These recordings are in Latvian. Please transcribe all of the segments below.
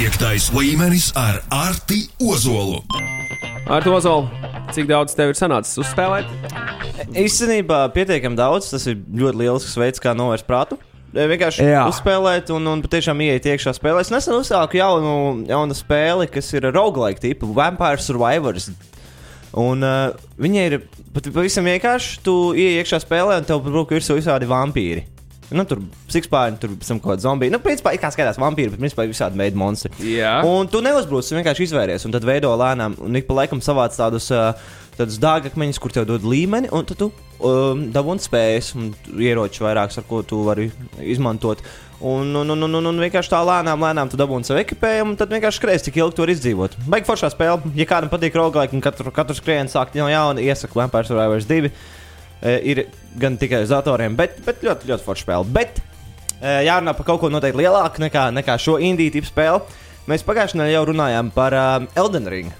Piektais līmenis ar Arti Ozolu. Ar to zolu, cik daudz tev ir sanācis uzspēlēt? Īstenībā pietiekami daudz. Tas ir ļoti liels veids, kā novērst prātu. E, Vienkārši Jā. uzspēlēt un, un patiešām ieiet iekšā spēlē. Es nesen uzsāku jaunu, jaunu spēli, kas ir roguelike tipa Vampire Survivors. Un uh, viņi ir pat pavisam vienkārši. Tu ienāc iekšā spēlē un tev brūk virsū visādi vampīri. Nu, tur sikspārni, tur pēc tam kaut kāda zombija. Nu, principā, kā skatās vampīri, bet principā ir visādi veidi monstri. Jā. Un tu neuzbrūc, tu vienkārši izvēries, un tad veido lēnām, un ik pa laikam savāc tādus, uh, tādus dārgakmeņus, kur tev dod līmeni, un tu um, dabūni spējas, un ieroči vairākus, ar ko tu vari izmantot. Un, un, un, un, un, un vienkārši tā lēnām, lēnām tu dabūni savu ekipējumu, un tad vienkārši skrēs, cik ilgi tu vari izdzīvot. Baigi foršā spēle, ja kādam patīk roguelike, un katru, katru skrējienu sākt no jauna, iesaku Vampire Survivors 2. E, ir gan tikai uz datoriem, bet, bet ļoti, ļoti forša spēle. Bet e, jārunā par kaut ko noteikti lielāku nekā, nekā šo indiju tipu spēli. Mēs pagājušajā nedēļā jau runājām par uh, Elden Ring.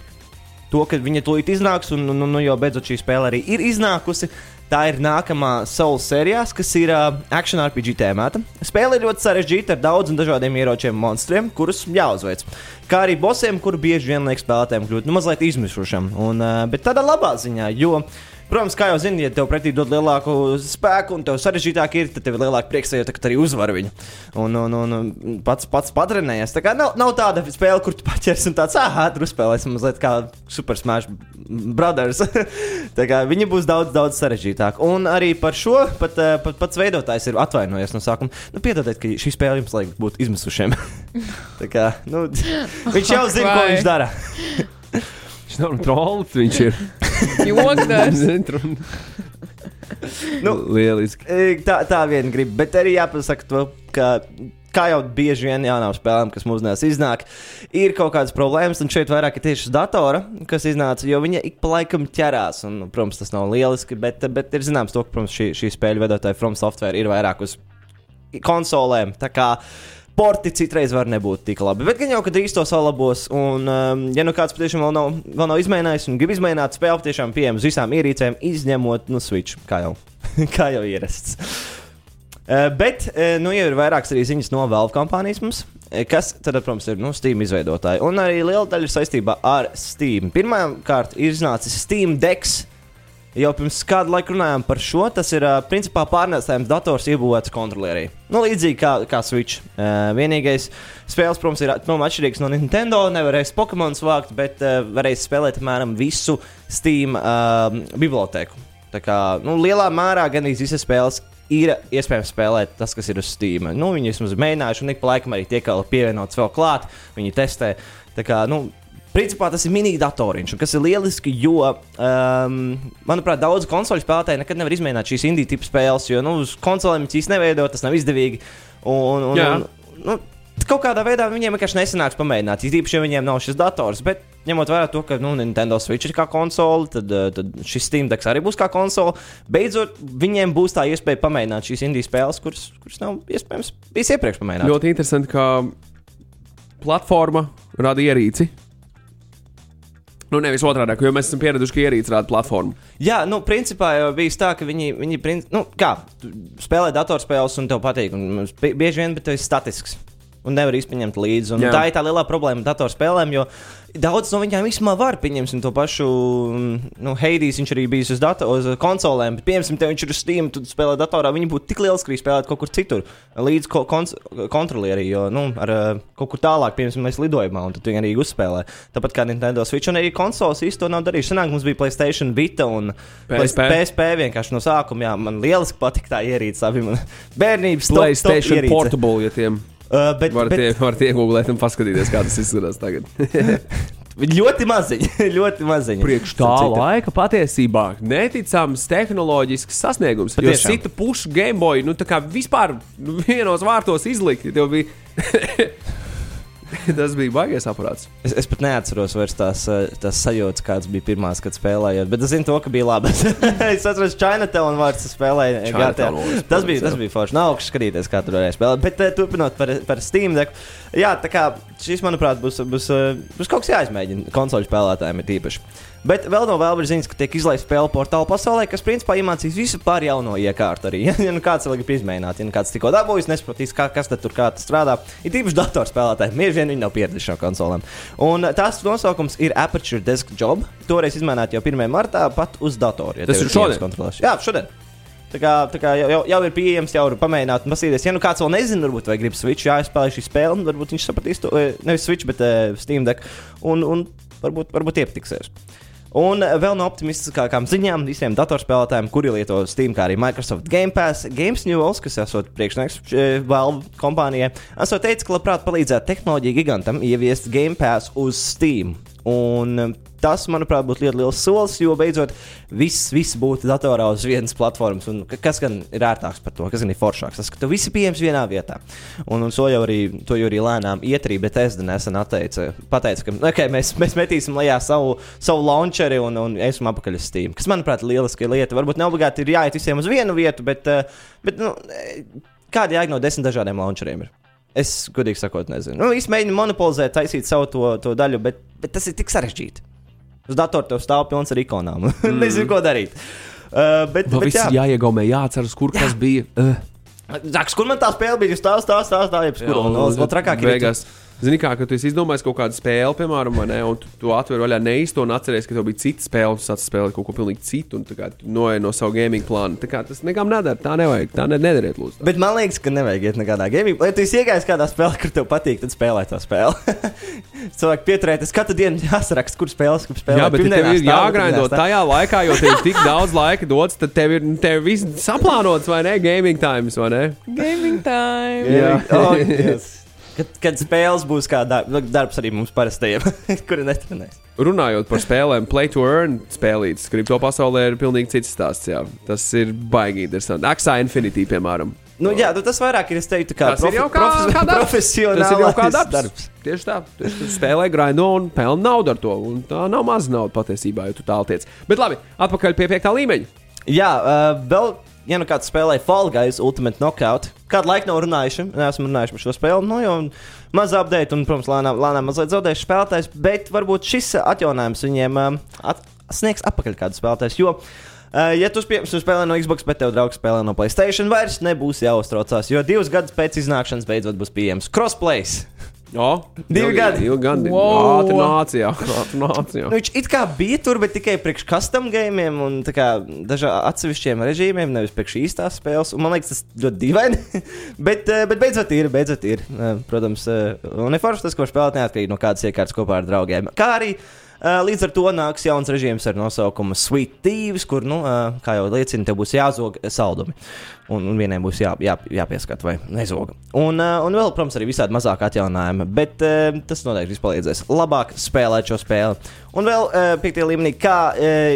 To, ka viņa tūlīt iznāks, un, un nu, jau beidzot šī spēle arī ir iznākusi. Tā ir nākamā Soul sērijās, kas ir uh, action RPG tēmāta. Spēle ir ļoti sarežģīta ar daudziem dažādiem ieročiem, monstriem, kurus jāuzveic. Kā arī bosiem, kuri bieži vien liek spēlētājiem kļūt nu, mazliet izmisušam. Un, uh, bet tādā labā ziņā, jo Protams, kā jau zini, ja tev pretī dod lielāku spēku un tev sarežģītāk ir, tad tev ir lielāka priekšsajūta, ka tu arī uzvari viņu. Un, un, un, pats, pats patrenējies. Tā kā nav, nav tāda spēle, kur tu paķers un tāds, ah, tur spēlēsim mazliet kā Super Smash Brothers. tā kā viņi būs daudz, daudz sarežģītāki. Un arī par šo pat, eh, pat pats veidotājs ir atvainojies no sākuma. Nu, piedodiet, ka šī spēle jums liek būt izmisušiem. tā kā, nu, viņš jau zina, ko viņš dara. Viņš nav trolls, viņš ir. Jogdars. Nu, Lieliski. E, Tā, tā vien grib, bet arī jāpasaka, to, ka, kā jau bieži vien jaunām spēlēm, kas mūsdienās iznāk, ir kaut kādas problēmas. Un šeit vairāk ir tieši uz datora, kas iznāca, jo viņa ik pa laikam ķerās. Un, protams, tas nav lieliski, bet, bet ir zināms, to, ka protams, šī, šī spēļu veidotāja From Software ir vairāk uz konsolēm. Tā kā porti citreiz var nebūt tik labi. Bet gan jau, ka drīz to salabos. Un, um, ja nu kāds patiešām vēl nav, vēl nav izmēģinājis un grib izmēģināt spēli, tiešām pieejama uz visām ierīcēm, izņemot no Switch, kā jau, kā jau ierasts. Uh, bet, uh, nu, jau ir vairākas arī ziņas no Valve kompānijas mums, eh, kas, tad, protams, ir nu, Steam izveidotāji. Un arī liela daļa saistībā ar Steam. Pirmkārt, ir iznācis Steam Dex. Jau pirms kāda laika runājām par šo. Tas ir principā pārnēsājums dators iebūvēts kontrolierī. Nu, līdzīgi kā, kā Switch. Vienīgais spēles, protams, ir nu, atšķirīgs no Nintendo. Nevarēs Pokémon vākt, bet varēs spēlēt apmēram visu Steam uh, biblioteku. Tā kā nu, lielā mērā gan visas spēles ir iespējams spēlēt tas, kas ir uz Steam. Nu, viņi vismaz mēģinājuši, un ik pa laikam arī tiek pievienots vēl klāt. Viņi testē. Tā kā, nu, Principā tas ir mini-datoriņš, un kas ir lieliski, jo, um, manuprāt, daudz konsoļu spēlētāji nekad nevar izmēģināt šīs indiju tipu spēles, jo nu, uz konsolēm viņas īstenībā neveido, tas nav izdevīgi. Un, un, Jā. un, nu, kaut kādā veidā viņiem vienkārši nesanāks pamēģināt, īpaši, ja viņiem nav šis dators. Bet, ņemot vērā to, ka nu, Nintendo Switch ir kā konsole, tad, uh, tad šis Steam Deck arī būs kā konsole. Beidzot, viņiem būs tā iespēja pamēģināt šīs indiju spēles, kuras, kuras nav iespējams bijis iepriekš pamēģināt. Ļoti interesanti, ka platforma rada ierīci. Nu, nevis otrādi, jo mēs esam pieraduši, ka ierīce rada platformu. Jā, nu, principā jau bija tā, ka viņi, viņi nu, kā, spēlē datorspēles un tev patīk. Un bie- bieži vien, bet tu esi statisks. Un nevar izpņemt līdzi. Un Jā. tā ir tā lielā problēma ar datorspēlēm, jo daudz no viņām īstenībā var pieņemsim to pašu. Nu, Heidijs viņš arī bija uz, dato, uz konsolēm, bet, piemēram, te viņš ir uz Steam, tu spēlē datorā. Viņi būtu tik lieli, ka viņi spēlētu kaut kur citur, līdz ko, kontrolierī, jo nu, ar uh, kaut kur tālāk, piemēram, mēs lidojumā, un tad viņi arī uzspēlē. Tāpat kā Nintendo Switch, un arī konsoles īstenībā to nav darījuši. Senāk mums bija PlayStation Vita un PSP. PSP vienkārši no sākuma. Jā, man lieliski patika tā ierīce. Abi man bērnības top- top Playstation ierīce. Portable, ja tiem Uh, bet, varat bet, varat iegūlēt un paskatīties, kā tas izskatās tagad. ļoti maziņi, ļoti maziņi. Priekš tā citu. laika patiesībā neticams tehnoloģisks sasniegums. Jo Patiešām. cita puša Gameboy, nu tā kā vispār nu, vienos vārtos izlikt, tev bija. Tas bija baigais aparāts. Es, es pat neatceros vairs tās, eh, tās sajūtas, kādas bija pirmās, kad spēlējot. Bet es zinu, to, ka bija labi. es atceros, Chinatown vārds spēlēja. Chinatown GTA. Tas bija, tas bija forši. Nav augsts skatīties, kā tur varēja spēlēt. Bet eh, turpinot par, par Steam Deck. Jā, tā kā šis, manuprāt, būs, būs, eh, būs kaut kas jāizmēģina konsoļu spēlētājiem ir tīpaši. Bet vēl no vēl ir ziņas, ka tiek izlaista spēle portāla pasaulē, kas principā iemācīs visu par jauno iekārtu arī. Ja nu kāds vēl grib izmēģināt, ja nu kāds tikko dabūjis, nesaprotīs, kā, kas tur kā tas strādā. Ir tīpaši datorspēlētāji, bieži vien viņi nav pieraduši no konsolēm. Un uh, tās nosaukums ir Aperture Desk Job. Toreiz izmēģināt jau 1. martā pat uz datora. Ja Tas ir šodien? Jā, šodien. Tā kā, tā kā jau, jau, jau ir pieejams, jau var pamēģināt, paskatīties, ja nu kāds vēl nezina, varbūt vai grib Switch, jāizspēlē šī spēle, un varbūt viņš sapratīs to eh, nevis Switch, bet uh, Steam Deck, un, un varbūt, varbūt iepatiksies. Un vēl no optimistiskākām ziņām visiem datorspēlētājiem, kuri lieto Steam, kā arī Microsoft Game Pass, Games News, kas esot priekšnieks eh, Valve kompānijai, esot teicis, ka labprāt palīdzētu tehnoloģiju gigantam ieviest Game Pass uz Steam. Un tas, manuprāt, būtu ļoti liels solis, jo beidzot viss, viss būtu datorā uz vienas platformas. Un ka- kas gan ir ērtāks par to, kas gan ir foršāks? Tas, ka tu visi pieejams vienā vietā. Un, un to jau arī, to jau arī lēnām ietrī, bet es nesen atteicu, pateicu, ka okay, mēs, mēs metīsim lejā savu, savu launcheri un, un iesim apakaļ uz Steam. Kas, manuprāt, ir lieliska lieta. Varbūt ne obligāti ir jāiet visiem uz vienu vietu, bet, eh, bet nu, eh, kāda jēga no desmit dažādiem launcheriem ir? Es godīgi sakot, nezinu. Nu, es mēģinu monopolizēt, taisīt savu to, to daļu, bet, bet tas ir tik sarežģīti. Uz datora tev stāv pilns ar ikonām. Mm. Nezinu, ko darīt. Uh, bet, Vēl bet, jā, jāiegaumē, jāatceras, kur kas bija. Uh. Zaks, kur man tā spēle bija? Stāv, stāv, stāv, stāv, jeb kur. Un vēl, vēl trakāk ir. Beigās. Zini, kā, ka tu esi izdomājis kaut kādu spēli, piemēram, vai ne, un tu, tu atver vaļā neīsto un atceries, ka tev bija cita spēle, un tu sāc spēlēt kaut ko pilnīgi citu, un tā noej no savu gaming plānu. Tā kā tas nekam nedara, tā nevajag, tā ne, nedariet, lūdzu. Bet man liekas, ka nevajag iet nekādā gaming. Ja tu esi iegājis kādā spēlē, kur tev patīk, tad spēlē to spēli. Cilvēki pieturēties katru dienu jāsaraksta, kur spēles, kur spēlē. Jā, bet ja tev ir jāgraindo tajā laikā, jo tev ir tik daudz laika dots, tad tev ir tev viss saplānots, vai ne? Gaming times, vai ne? Gaming time! Jā, oh, yes. kad, kad spēles būs kā dar nu, darbs arī mums parastajiem, kuri netrenēs. Runājot par spēlēm, Play to Earn spēlītas, kripto pasaulē ir pilnīgi cits stāsts. Jā. Tas ir baigi interesanti. Axā Infinity, piemēram. Nu, jā, nu, tas vairāk ir, es teiktu, kā Tas ir jau kā, profes- kā darbs. profesionāls Tas ir jau kā darbs. Tieši tā. Tieši tā. Spēlē graindo un pelna naudu ar to. Un tā nav maza nauda patiesībā, ja tu tālu tiec. Bet labi, atpakaļ pie piektā līmeņa. Jā, uh, vēl, ja nu kāds spēlē Fall Guys Ultimate Knockout, kādu laiku nav runājuši, neesmu runājuši par šo spēli, nu jau maz update un, protams, lēnām, lēnām mazliet zaudējuši spēlētājs, bet varbūt šis atjauninājums viņiem uh, at, sniegs atpakaļ kādu spēlētāju. Jo, uh, ja tu, spēlē no Xbox, bet tev draugs spēlē no Playstation, vairs nebūs jāuztraucās, jo divus gadus pēc iznākšanas beidzot būs pieejams crossplays. O, Divi gadi. Divi gadi. Wow. Ātri nācija. Ātri nācija. Nu, viņš it kā bija tur, bet tikai priekš custom gamiem un dažādiem atsevišķiem režīmiem, nevis priekš īstās spēles. Un man liekas, tas ļoti dīvaini. bet, eh, bet beidzot ir, beidzot ir. Eh, Protams, eh, un ir forši tas, ko spēlēt neatkarīgi no kādas iekārtas kopā ar draugiem. Kā arī eh, līdz ar to nāks jauns režīms ar nosaukumu Sweet Thieves, kur, nu, eh, kā jau liecina, tev būs jāzog saldumi. Un, un vienam būs jā, jā, jāpieskat vai nezoga. Un, uh, un vēl, protams, arī visādi mazāk atjauninājumi. Bet tas noteikti palīdzēs labāk spēlēt šo spēli. Un vēl piektajā līmenī, kā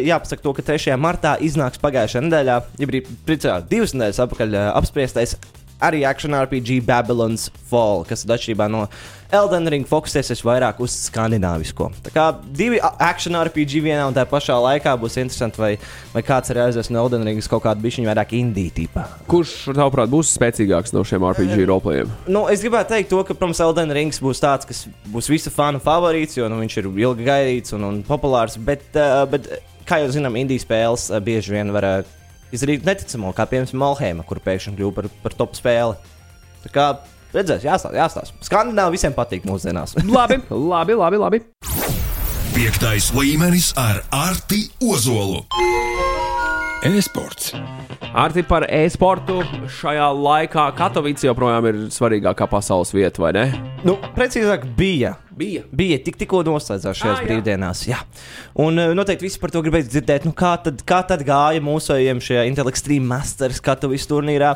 jāpasaka to, ka 3. martā iznāks pagājušajā nedēļā, ja priecājās divas nedēļas atpakaļ uh, apspriestais arī action RPG Babylon's Fall, kas atšķirībā no Elden Ring fokusēsies vairāk uz skandināvisko. Tā kā divi action RPG vienā un tā pašā laikā būs interesanti, vai, vai kāds arī aizies no Elden Ringas kaut kādu bišķiņu vairāk indiju tipā. Kurš, tavuprāt, būs spēcīgāks no šiem RPG roleplayiem? Nu, es gribētu teikt, to, ka, protams, Elden Rings būs tāds, kas būs visu fanu favorīts, jo nu, viņš ir ilgi gaidīts un, un populārs. Bet, uh, bet, kā jau zinām, indijas spēles uh, bieži vien var uh, izdarīt neticamo, kā piemēram Malhēma, kur pēkšņi kļuva par, par top spēli. Tā kā redzēs, jāstāsta. jāstāsta. Skandināvi visiem patīk mūsdienās. Labi, labi, labi. labi. Piektais līmenis ar Arti Ozolu. E-sports. Arti par e-sportu šajā laikā Katovice joprojām ir svarīgākā pasaules vieta, vai ne? nu, precīzāk, bija. Bija. Bija tik, tikko noslēdzās šajās Ah, jā. brīvdienās. Jā. Un uh, noteikti visi par to gribēs dzirdēt, nu, kā, tad, kā tad gāja mūsējiem šajā Intel Extreme Masters Katovice turnīrā.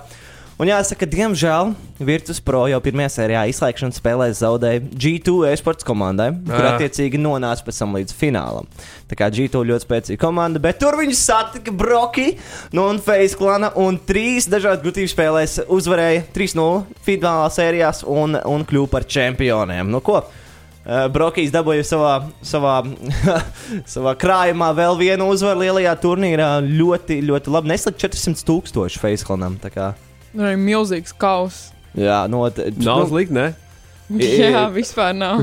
Un jāsaka, diemžēl Virtus Pro jau pirmajā sērijā izslēgšanas spēlē zaudēja G2 e-sports komandai, kur Ah. attiecīgi nonāca pēc tam līdz finālam. Tā kā G2 ļoti spēcīga komanda, bet tur viņi satika Broki no un Face klana un trīs dažādu gudrības spēlēs uzvarēja 3-0 finālā sērijās un, un kļuva par čempioniem. Nu, ko? Uh, Brokijs dabūja savā, savā, savā krājumā vēl vienu uzvaru lielajā turnīrā. Ļoti, ļoti labi. Neslikt 400 tūkstoši Facelanam. Arī milzīgs kaus. Jā, no, t- Nav nu, slikti, ne? Jā, vispār nav.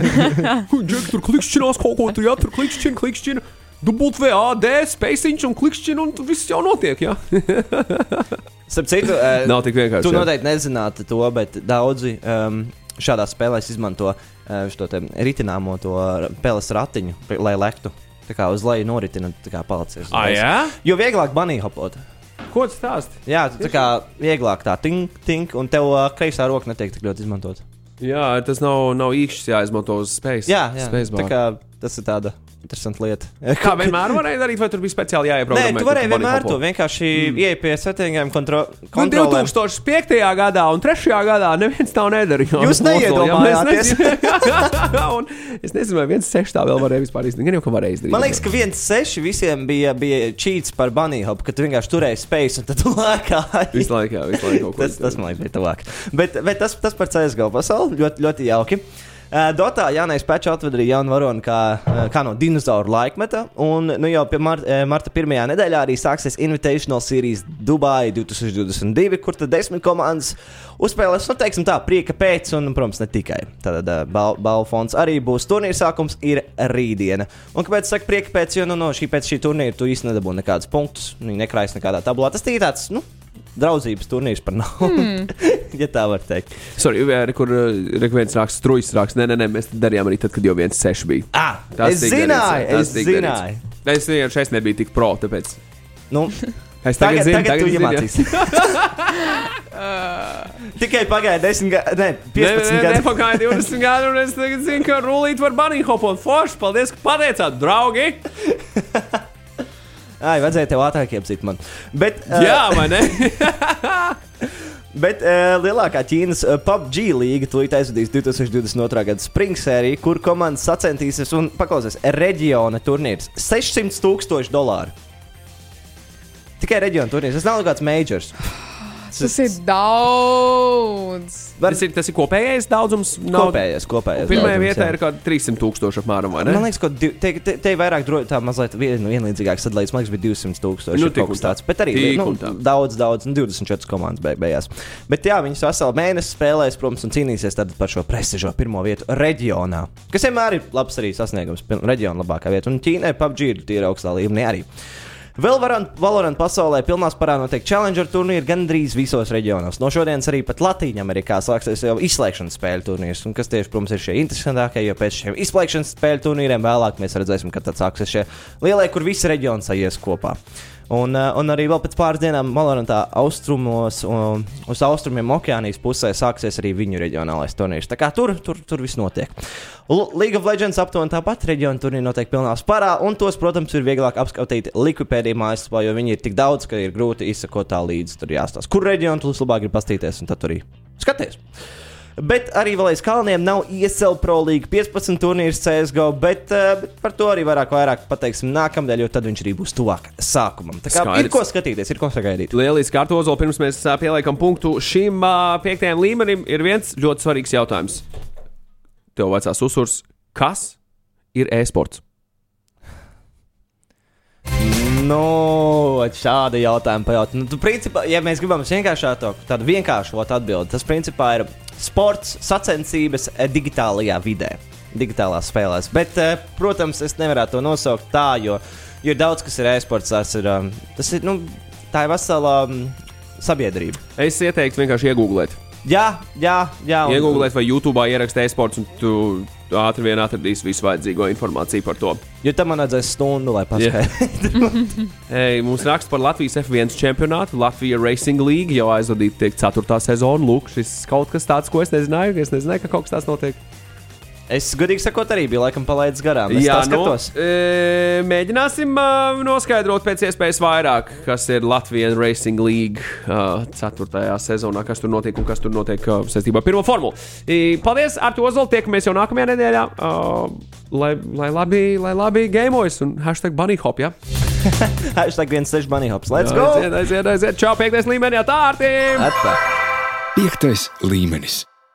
Džek, tur klikšķinās kaut ko, tur jā, tur klikšķina, klikšķina. WAD, spēciņš un klikšķina, un tur viss jau notiek. Jā. Starp citu, uh, Nav tik vienkārši. tu noteikti nezinātu to, bet daudzi um, šādās spēlēs izmanto uh, šo ritināmo to peles ratiņu, lai lektu. Tā kā uz leju noritina, tā kā palicis. Ah, jā? Jo vieglāk banī hopot. Ko tu stāsti? Jā, tu tā kā vieglāk tā tink, tink, un tev uh, kreisā roka netiek tik ļoti izmantot. Jā, tas nav, nav īkšķis jāizmanto uz spējas. Jā, jā. Spacebar. tā kā tas ir tāda interesanta lieta. Kā vienmēr varēja darīt, vai tur bija speciāli Nē, jāieprogrammē? tu varēji vienmēr to vienkārši mm. ieiet pie settingiem, kontro Man kontrolēt. 2005. gadā un 3. gadā neviens tā nedarīja. Jūs neiedomājāties? Es nezinu, vai viens seši tā vēl varēja vispār izdarīt. Gan jau, ka varēja izdarīt. Man liekas, ka viens seši visiem bija, bija cheats par bunny hop, ka tu vienkārši turēji space un tad tu lēkāji. Visu laiku, jā, visu laiku Tas, tas man liekas, bija tuvāk. Bet, bet tas, tas par CSGO pasauli ļoti, ļoti jauki. Uh, Dotā Jānis Pečs atvedīja jaunu varoni kā, kā no dinozauru laikmeta. Un nu, jau pie mar marta pirmajā nedēļā arī sāksies Invitational Series Dubai 2022, kur tad desmit komandas uzspēlēs, nu, teiksim tā, prieka pēc, un, protams, ne tikai. Tad uh, bal balvu fonds arī būs. Turnīra sākums ir rītdiena. Un kāpēc saka prieka pēc, jo nu, no šī pēc šī turnīra tu īsti nedabūji nekādus punktus, viņi nekrājas nekādā tabulā. Tas ir tāds, nu, draudzības turnīrs par naudu. Mm. ja tā var teikt. Sorry, re, kur re, viens raksts, strujas raksts. Nē, nē, nē, mēs darījām arī tad, kad jau viens seši bija. Ah, Tas es zināju, darīts, es zināju. darīts. Es vienkārši es nebiju tik pro, tāpēc. Nu, Es tagad, tagad, zinu, tagad, tagad tu iemācīsies. Tikai pagāja 10 gadi, ne, 15 Nē, gadi. nepagāja 20 gadi, un es tagad zinu, ka rulīt var bunny hopot. Forši, paldies, ka pateicāt, draugi! Ai, vajadzēja tev ātrāk iepazīt man. Bet, uh, Jā, vai ne? bet uh, lielākā Ķīnas uh, PUBG līga tūlīt aizvadīs 2022. gada spring sēriju, kur komandas sacensties un paklausies reģiona turnīrs - 600 tūkstoši dolāru. Tikai reģiona turnīrs. Tas nav kāds majors. Tas ir daudz. Tas ir, tas ir kopējais daudzums. Nav... Kopējais, kopējais. Daudzums, vietā jā. ir kaut kāda 300 tūkstoši apmēram, vai ne? Man liekas, ka te, te, te ir vairāk dro, tā mazliet vien, vienlīdzīgāk sadalīts. Man liekas, bija 200 tūkstoši. Nu, kaut kas tā. tāds. Bet arī nu, daudz, daudz, nu, 24 komandas beig, beigās. Bet jā, viņas veselu mēnesi spēlēs, protams, un cīnīsies tad par šo prestižo pirmo vietu reģionā. Kas vienmēr ir labs arī sasniegums, reģiona labākā vieta. Un Ķīnai PUBG ir tīra augstā līmenī arī. Vēl Valorant pasaulē pilnā spārā notiek Challenger turnīri gandrīz visos reģionos. No šodienas arī pat Latvijā Amerikā sāksies jau izslēgšanas spēļu turnīrs. Un kas tieši, protams, ir šie interesantākie, jo pēc šiem izslēgšanas spēļu turnīriem vēlāk mēs redzēsim, kad sāksies šie lielie, kur visi reģioni sajies kopā. Un, uh, un arī vēl pēc pāris dienām Valorantā austrumos, um, uz austrumiem okeānijas pusē sāksies arī viņu reģionālais turnīrs. Tā kā tur, tur, tur viss notiek. L League of Legends aptuveni tāpat reģiona turnīri notiek pilnā spārā, un tos, protams, ir vieglāk apskatīt Likupēdijā mājaslapā, jo viņi ir tik daudz, ka ir grūti izsekot tā līdzi. Tur jāstāsta, kur reģionu tu labāk grib pastīties, un tad arī skaties. Bet arī vēl aiz kalniem nav ISL Pro League 15 turnīrs CSGO, bet, uh, bet par to arī vairāk, vairāk pateiksim nākamnedēļ, jo tad viņš arī būs tuvāk sākumam. Tā kā Skaidrs. ir ko skatīties, ir ko sagaidīt. Lieliski, Kārta Ozola, pirms mēs ā, pieliekam punktu šim ā, piektajam līmenim, ir viens ļoti svarīgs jautājums. Tev vecās uzsvars, kas ir e-sports? Nu, šādi jautājumi pajautāt. Nu, tu, principā, ja mēs gribam vienkāršāku, tādu vienkāršotu atbildi, tas principā ir sports, sacensības eh, digitālajā vidē, digitālās spēlēs. Bet, eh, protams, es nevaru to nosaukt tā, jo, jo daudz kas ir e-sports. Tas ir, um, tas ir nu, tā ir vesela um, sabiedrība. Es ieteiktu vienkārši iegūglēt. Jā, jā, jā. un- Iegūglēt vai YouTube ierakstīt e-sports, un tu ātri vien atradīsi visu vajadzīgo informāciju par to. Jo tam man vajadzēs stundu, lai paskaidrotu. Ei, mums raksta par Latvijas F1 čempionātu. Latvijas Racing League jau aizvadīta tiek 4. sezona. Lūk, šis kaut kas tāds, ko es nezināju. Es nezināju, ka kaut kas tāds notiek. Es godīgi sakot, arī biju laikam palaidis garām. Es Jā, nu, skatos. e, mēģināsim uh, noskaidrot pēc iespējas vairāk, kas ir Latvijas Racing League uh, 4. sezonā, kas tur notiek un kas tur notiek uh, saistībā ar pirmo formulu. I, paldies, Artu Ozolu, tiekamies jau nākamajā nedēļā. Uh, lai, lai labi, lai labi gameojas un hashtag bunny hop, ja? Hashtag 1,6 bunny hops. Let's Jā, go! Aiziet, aiziet, aiziet. Čau, piektais līmenī, tā! Atpakaļ! Piektais līmenis.